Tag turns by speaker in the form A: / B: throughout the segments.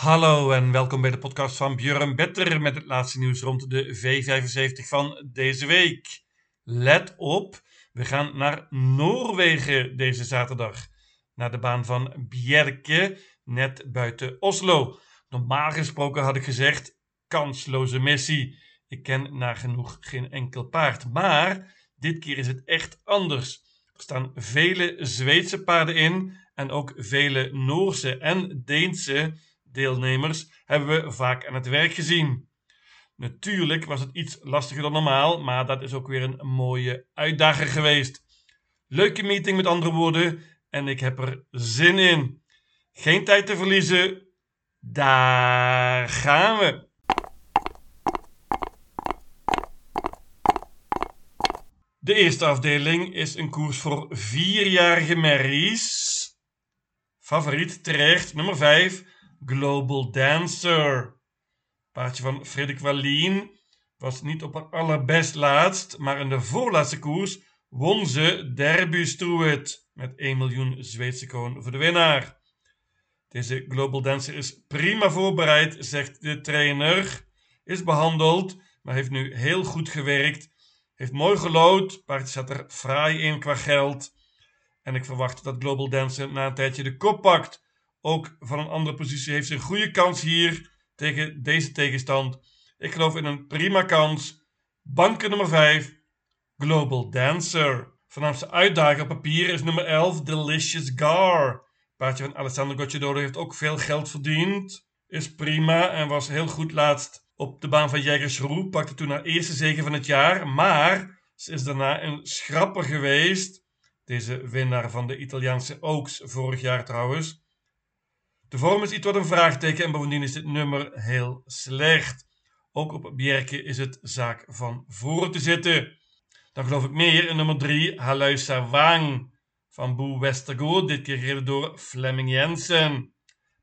A: Hallo en welkom bij de podcast van Björn Better met het laatste nieuws rond de V75 van deze week. Let op, we gaan naar Noorwegen deze zaterdag. Naar de baan van Bjerke, net buiten Oslo. Normaal gesproken had ik gezegd, kansloze missie. Ik ken nagenoeg geen enkel paard. Maar dit keer is het echt anders. Er staan vele Zweedse paarden in en ook vele Noorse en Deense deelnemers hebben we vaak aan het werk gezien. Natuurlijk was het iets lastiger dan normaal, maar dat is ook weer een mooie uitdaging geweest. Leuke meeting met andere woorden en ik heb er zin in. Geen tijd te verliezen. Daar gaan we. De eerste afdeling is een koers voor vierjarige merries. Favoriet terecht, nummer 5, Global Dancer. Paardje van Frederik Wallien was niet op haar allerbest laatst, maar in de voorlaatste koers won ze Derby Struet met 1 miljoen Zweedse kroon voor de winnaar. Deze Global Dancer is prima voorbereid, zegt de trainer. Is behandeld, maar heeft nu heel goed gewerkt. Heeft mooi gelood, paardje zat er fraai in qua geld. En ik verwacht dat Global Dancer na een tijdje de kop pakt. Ook van een andere positie heeft ze een goede kans hier tegen deze tegenstand. Ik geloof in een prima kans. Banken nummer 5, Global Dancer. Voornaamste uitdager op papier is nummer 11, Delicious Gar. Paardje van Alessandro Gocciadoro heeft ook veel geld verdiend. Is prima en was heel goed laatst op de baan van Jägersroe. Pakte toen haar eerste zege van het jaar. Maar ze is daarna een schrapper geweest. Deze winnaar van de Italiaanse Oaks vorig jaar trouwens. De vorm is iets wat een vraagteken en bovendien is dit nummer heel slecht. Ook op Bjerke is het zaak van voren te zitten. Dan geloof ik meer in nummer 3, Haluisa Wang van Boe Westergaard. Dit keer gereden door Fleming Jensen.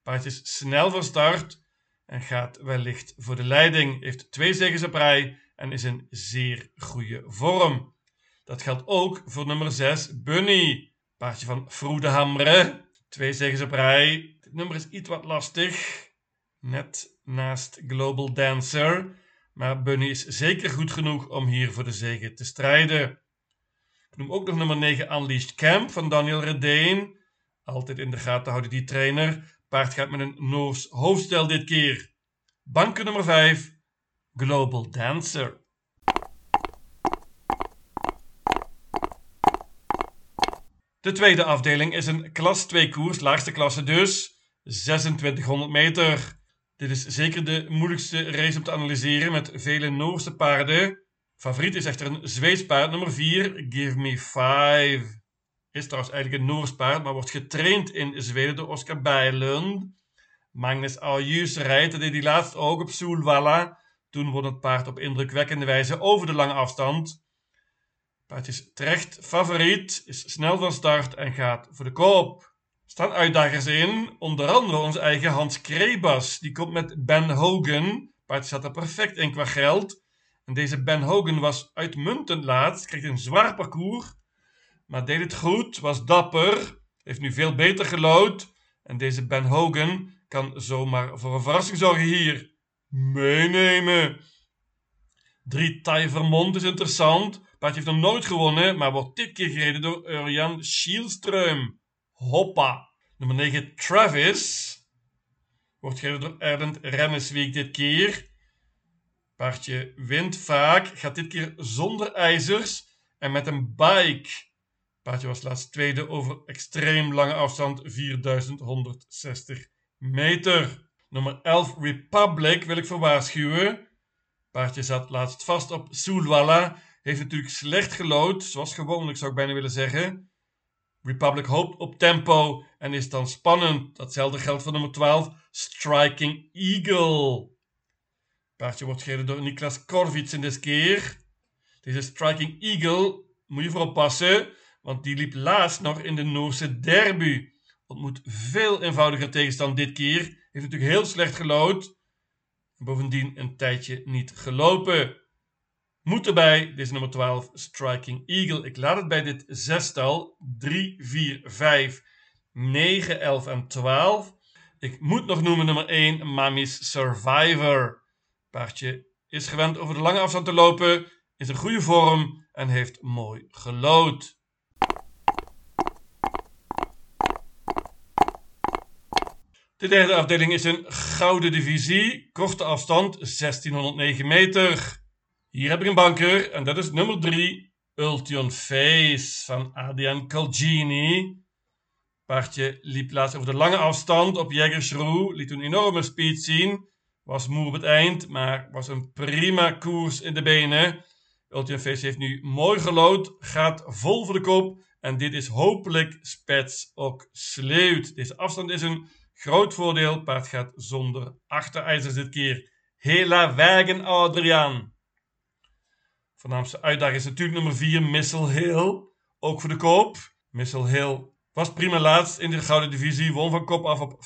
A: Paard is snel van start en gaat wellicht voor de leiding. Heeft twee zegens op rij en is in zeer goede vorm. Dat geldt ook voor nummer 6, Bunny. Paardje van Froede Hamre. Twee zegens op rij. Dit nummer is iets wat lastig. Net naast Global Dancer. Maar Bunny is zeker goed genoeg om hier voor de zegen te strijden. Ik noem ook nog nummer 9 Unleashed Camp van Daniel Redeen. Altijd in de gaten houden die trainer. Paard gaat met een Noors hoofdstel dit keer. Banken nummer 5 Global Dancer. De tweede afdeling is een klas 2 koers, laagste klasse dus, 2600 meter. Dit is zeker de moeilijkste race om te analyseren met vele Noorse paarden. Favoriet is echter een Zweeds paard, nummer 4, Give Me 5. Is trouwens eigenlijk een Noors paard, maar wordt getraind in Zweden door Oscar Bijlund. Magnus Aljus rijdt, dat deed hij laatst ook op Soelwalla. Toen won het paard op indrukwekkende wijze over de lange afstand. Paard is terecht favoriet, is snel van start en gaat voor de koop. Staan uitdagers in, onder andere onze eigen Hans Krebas. Die komt met Ben Hogan. Paard zat er perfect in qua geld. En deze Ben Hogan was uitmuntend laatst, kreeg een zwaar parcours. Maar deed het goed, was dapper, heeft nu veel beter gelood. En deze Ben Hogan kan zomaar voor een verrassing zorgen hier. Meenemen. Drie Thai Vermont is interessant. Paardje heeft nog nooit gewonnen, maar wordt dit keer gereden door Urjan Schielström. Hoppa. Nummer 9 Travis. Wordt gereden door Erdent Rennesweek dit keer. Paardje wint vaak, gaat dit keer zonder ijzers en met een bike. Paardje was laatst tweede over extreem lange afstand, 4160 meter. Nummer 11 Republic wil ik voor waarschuwen. Paardje zat laatst vast op Soelwalla heeft natuurlijk slecht gelood, zoals gewoonlijk zou ik bijna willen zeggen. Republic hoopt op tempo en is dan spannend. Datzelfde geldt voor nummer 12, Striking Eagle. Paardje wordt gereden door Niklas Korvits in deze keer. Deze Striking Eagle moet je voor oppassen, want die liep laatst nog in de Noorse derby. Ontmoet veel eenvoudiger tegenstand dit keer. Heeft natuurlijk heel slecht gelood. Bovendien een tijdje niet gelopen. Moet erbij, deze nummer 12, Striking Eagle. Ik laat het bij dit zestal 3, 4, 5, 9, 11 en 12. Ik moet nog noemen nummer 1, Mami's Survivor. Paardje is gewend over de lange afstand te lopen, is in goede vorm en heeft mooi gelood. De derde afdeling is een gouden divisie, korte afstand 1609 meter. Hier heb ik een banker en dat is nummer 3, Ultion Face van Adrian Calgini. Paardje liep laatst over de lange afstand op Jägersroe, liet een enorme speed zien. Was moe op het eind, maar was een prima koers in de benen. Ultion Face heeft nu mooi gelood, gaat vol voor de kop. En dit is hopelijk spets ook sleut. Deze afstand is een groot voordeel. Paard gaat zonder achterijzers dit keer. Hela Wagen Adriaan. Voornaamste uitdaging is natuurlijk nummer 4, Missile Hill. Ook voor de koop. Missile Hill was prima laatst in de Gouden Divisie. Won van kop af op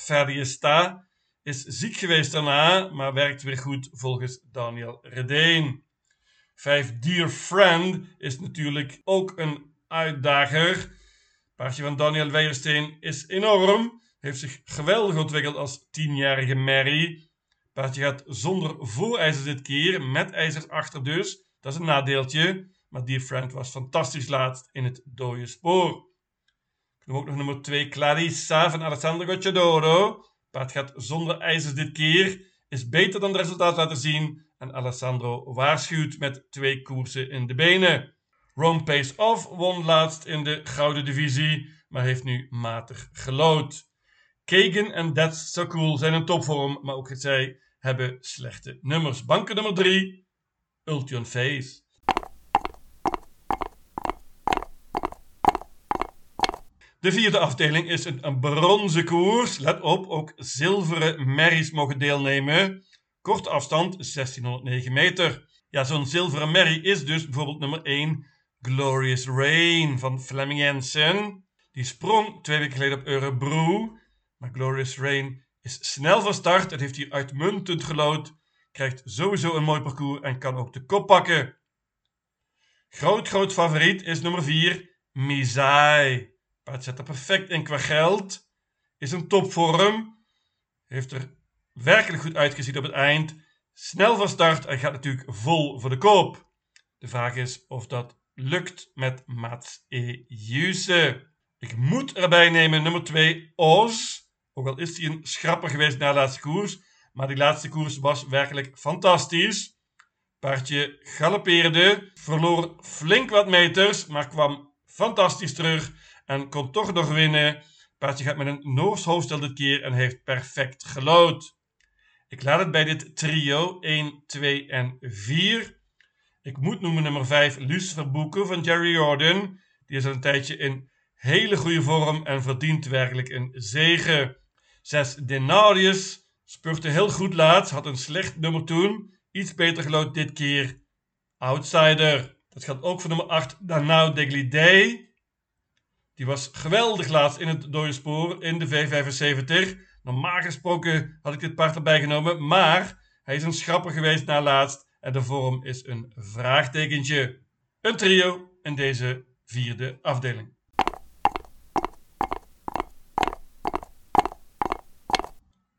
A: Sta. Is ziek geweest daarna, maar werkt weer goed volgens Daniel Redeen. 5 Dear Friend is natuurlijk ook een uitdager. Paardje van Daniel Weijersteen is enorm. Heeft zich geweldig ontwikkeld als tienjarige Mary. Paardje gaat zonder voorijzers dit keer, met ijzers achter dus. Dat is een nadeeltje. Maar Dear Friend was fantastisch laatst in het dode spoor. Ik noem ook nog nummer 2 Clarissa van Alessandro Gocciadoro. Paard gaat zonder ijzers dit keer. Is beter dan de resultaat laten zien. En Alessandro waarschuwt met twee koersen in de benen. Rome Pace Off won laatst in de gouden divisie. Maar heeft nu matig gelood. Kagan en That's So zijn een topvorm. Maar ook zij hebben slechte nummers. Banken nummer 3. Ultion Face. De vierde afdeling is een, bronzen koers. Let op, ook zilveren merries mogen deelnemen. Korte afstand 1609 meter. Ja, zo'n zilveren merrie is dus bijvoorbeeld nummer 1 Glorious Rain van Fleming Jensen. Die sprong twee weken geleden op Eurebro. Maar Glorious Rain is snel van start en heeft hier uitmuntend gelood. Krijgt sowieso een mooi parcours en kan ook de kop pakken. Groot, groot favoriet is nummer 4 Mizai. Paard zet er perfect in qua geld. Is een topvorm. Heeft er werkelijk goed uitgezien op het eind. Snel van start en gaat natuurlijk vol voor de koop. De vraag is of dat lukt met Mats E. Ik moet erbij nemen nummer 2, Oz. Ook al is hij een schrapper geweest na de laatste koers. Maar die laatste koers was werkelijk fantastisch. Paardje galopeerde, verloor flink wat meters, maar kwam fantastisch terug en kon toch nog winnen. Paardje gaat met een Noors hoofdstel dit keer en heeft perfect gelood. Ik laat het bij dit trio 1, 2 en 4. Ik moet noemen nummer 5 Lucifer Boeken van Jerry Jordan. Die is al een tijdje in hele goede vorm en verdient werkelijk een zegen. 6 Denarius spurte heel goed laat, had een slecht nummer toen. Iets beter gelood dit keer. Outsider. Dat gaat ook voor nummer 8 Danau Deglidei. Die was geweldig laatst in het dode spoor in de V75. Normaal gesproken had ik dit paard erbij genomen, maar hij is een schrapper geweest na laatst en de vorm is een vraagtekentje. Een trio in deze vierde afdeling.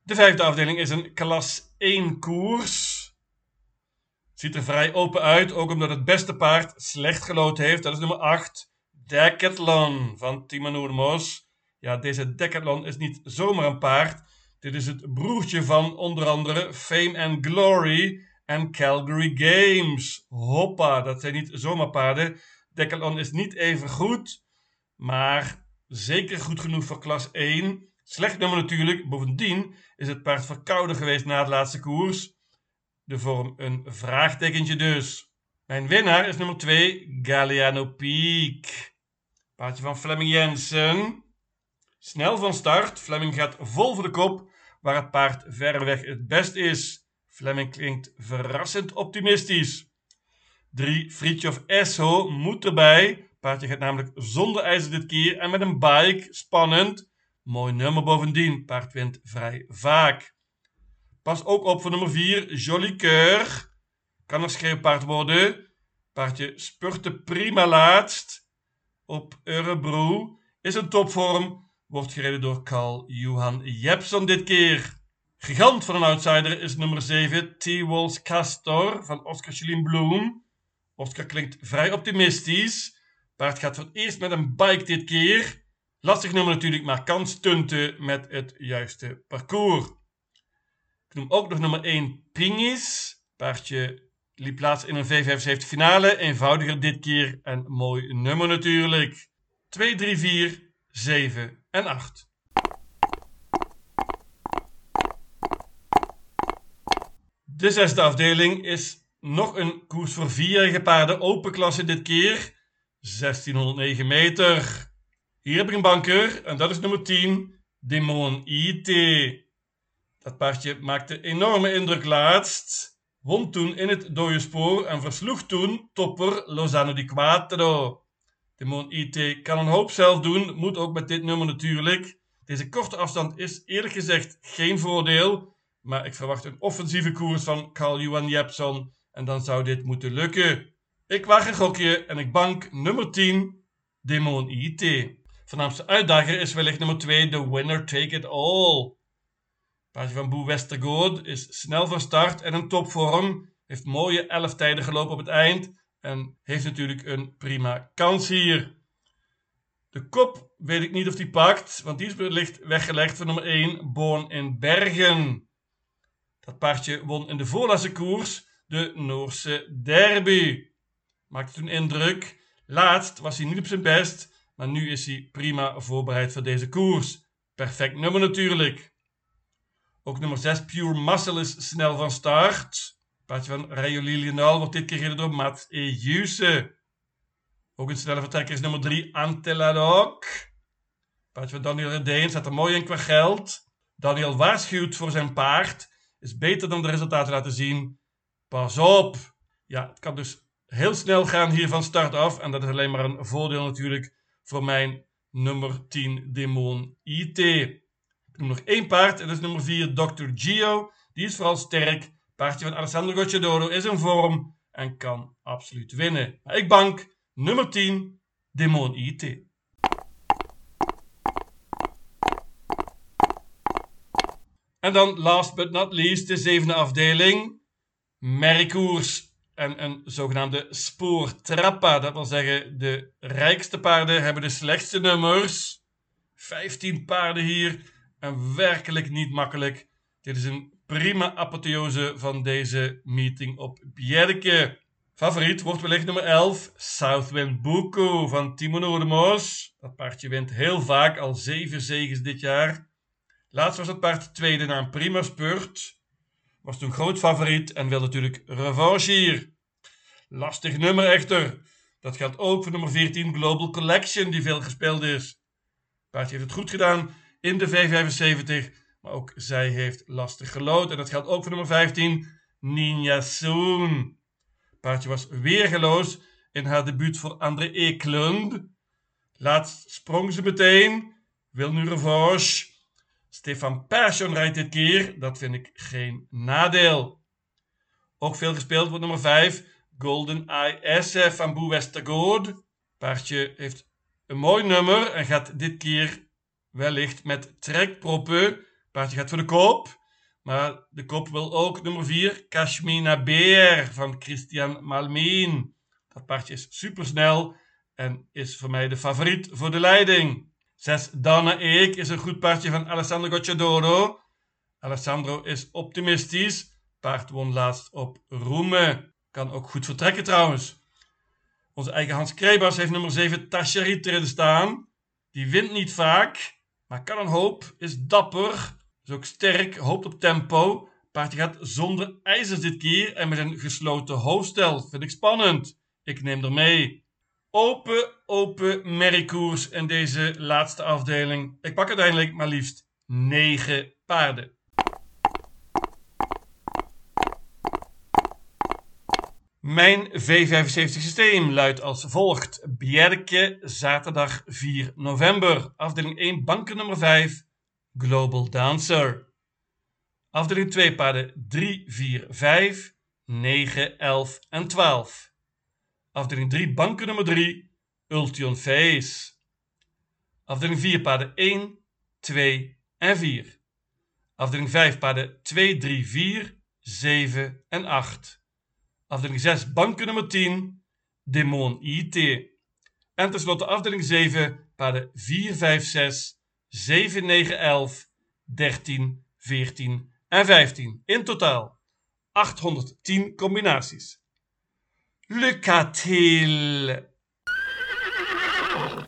A: De vijfde afdeling is een klas 1 koers. Ziet er vrij open uit, ook omdat het beste paard slecht gelood heeft. Dat is nummer 8. Decathlon van Timo. Ja, deze Decathlon is niet zomaar een paard. Dit is het broertje van onder andere Fame and Glory en Calgary Games. Hoppa, dat zijn niet zomaar paarden. Decathlon is niet even goed, maar zeker goed genoeg voor klas 1. Slecht nummer natuurlijk. Bovendien is het paard verkouden geweest na de laatste koers. De vorm een vraagtekentje dus. Mijn winnaar is nummer 2, Galliano Peak. Paardje van Fleming Jensen. Snel van start. Fleming gaat vol voor de kop, waar het paard verreweg het best is. Fleming klinkt verrassend optimistisch. 3. Fritjof Esso moet erbij. Paardje gaat namelijk zonder ijzer dit keer en met een bike. Spannend. Mooi nummer bovendien. Paard wint vrij vaak. Pas ook op voor nummer 4. Joli Coeur. Kan een schreeuwpaard worden. Paardje spurte prima laatst op Eurebro is een topvorm, wordt gereden door Carl Johan Jepson dit keer. Gigant van een outsider is nummer 7 T-Walls Castor van Oscar Chalien Bloem. Oscar klinkt vrij optimistisch. Paard gaat voor het eerst met een bike dit keer. Lastig nummer natuurlijk, maar kan stunten met het juiste parcours. Ik noem ook nog nummer 1 Pingis. Paardje liep plaats in een V75 finale. Eenvoudiger dit keer en mooi nummer natuurlijk. 2, 3, 4, 7 en 8. De zesde afdeling is nog een koers voor vierjarige paarden. Open klasse dit keer. 1609 meter. Hier heb ik een banker en dat is nummer 10. Demon IT. Dat paardje maakte enorme indruk laatst. Won toen in het dode spoor en versloeg toen topper Lozano di Quattro. Demon IT kan een hoop zelf doen, moet ook met dit nummer natuurlijk. Deze korte afstand is eerlijk gezegd geen voordeel, maar ik verwacht een offensieve koers van Carl Johan Jepson en dan zou dit moeten lukken. Ik waag een gokje en ik bank nummer 10, Demon IT. Voornaamste uitdager is wellicht nummer 2, The Winner Take It All. Paardje van Boe Westergaard is snel van start en een topvorm. Heeft mooie 11 tijden gelopen op het eind en heeft natuurlijk een prima kans hier. De kop weet ik niet of die pakt, want die is wellicht weggelegd voor nummer 1, Born in Bergen. Dat paardje won in de voorlaatste koers de Noorse derby. Maakte toen indruk. Laatst was hij niet op zijn best, maar nu is hij prima voorbereid voor deze koers. Perfect nummer natuurlijk. Ook nummer 6, Pure Muscle, is snel van start. Paardje van Rayo Lilional wordt dit keer gereden door Mats Ejuse. Ook een snelle vertrekker is nummer 3, Anteladok. Paardje van Daniel Redeen staat er mooi in qua geld. Daniel waarschuwt voor zijn paard. Is beter dan de resultaten laten zien. Pas op! Ja, het kan dus heel snel gaan hier van start af. En dat is alleen maar een voordeel natuurlijk voor mijn nummer 10 Demon IT. Ik noem nog één paard en dat is nummer 4 Dr. Gio. Die is vooral sterk. Paardje van Alessandro Gocciadoro is in vorm en kan absoluut winnen. Maar ik bank nummer 10 Demon IT. En dan last but not least de zevende afdeling. Merkoers en een zogenaamde spoortrappa. Dat wil zeggen, de rijkste paarden hebben de slechtste nummers. 15 paarden hier en werkelijk niet makkelijk. Dit is een prima apotheose van deze meeting op Bjerke. Favoriet wordt wellicht nummer 11, Southwind Buko van Timo Noordemos. Dat paardje wint heel vaak, al zeven zegens dit jaar. Laatst was het paard tweede na een prima spurt. Was toen groot favoriet en wil natuurlijk revanche hier. Lastig nummer echter. Dat geldt ook voor nummer 14 Global Collection, die veel gespeeld is. Paardje heeft het goed gedaan in de V75, maar ook zij heeft lastig gelood. En dat geldt ook voor nummer 15 Ninja Soon. Paardje was weergeloos in haar debuut voor André Eklund. Laatst sprong ze meteen, wil nu revanche. Stefan Persson rijdt dit keer, dat vind ik geen nadeel. Ook veel gespeeld wordt nummer 5, Golden Eye SF van Boe Westergaard. Paardje heeft een mooi nummer en gaat dit keer wellicht met trekproppen. Paardje gaat voor de koop. Maar de kop wil ook nummer 4, Kashmina Beer van Christian Malmeen. Dat paardje is supersnel en is voor mij de favoriet voor de leiding. 6, Dana Eek is een goed paardje van Alessandro Gocciadoro. Alessandro is optimistisch. Paard won laatst op Roemen. Kan ook goed vertrekken trouwens. Onze eigen Hans Krebas heeft nummer 7 Tacherit erin staan. Die wint niet vaak, maar kan een hoop, is dapper, is ook sterk, hoopt op tempo. Paardje gaat zonder ijzers dit keer en met een gesloten hoofdstel. Vind ik spannend. Ik neem er mee. Open, open merriekoers in deze laatste afdeling. Ik pak uiteindelijk maar liefst 9 paarden. Mijn V75 systeem luidt als volgt. Bjerke, zaterdag 4 november. Afdeling 1, banken nummer 5, Global Dancer. Afdeling 2, paarden 3, 4, 5, 9, 11 en 12. Afdeling 3, banken nummer 3, Ultion Face. Afdeling 4, paarden 1, 2 en 4. Afdeling 5 paarden 2, 3, 4, 7 en 8. Afdeling 6 banken nummer 10, Demon IT. En tenslotte afdeling 7 paarden 4, 5, 6, 7, 9, 11, 13, 14 en 15. In totaal 810 combinaties. Lycka till!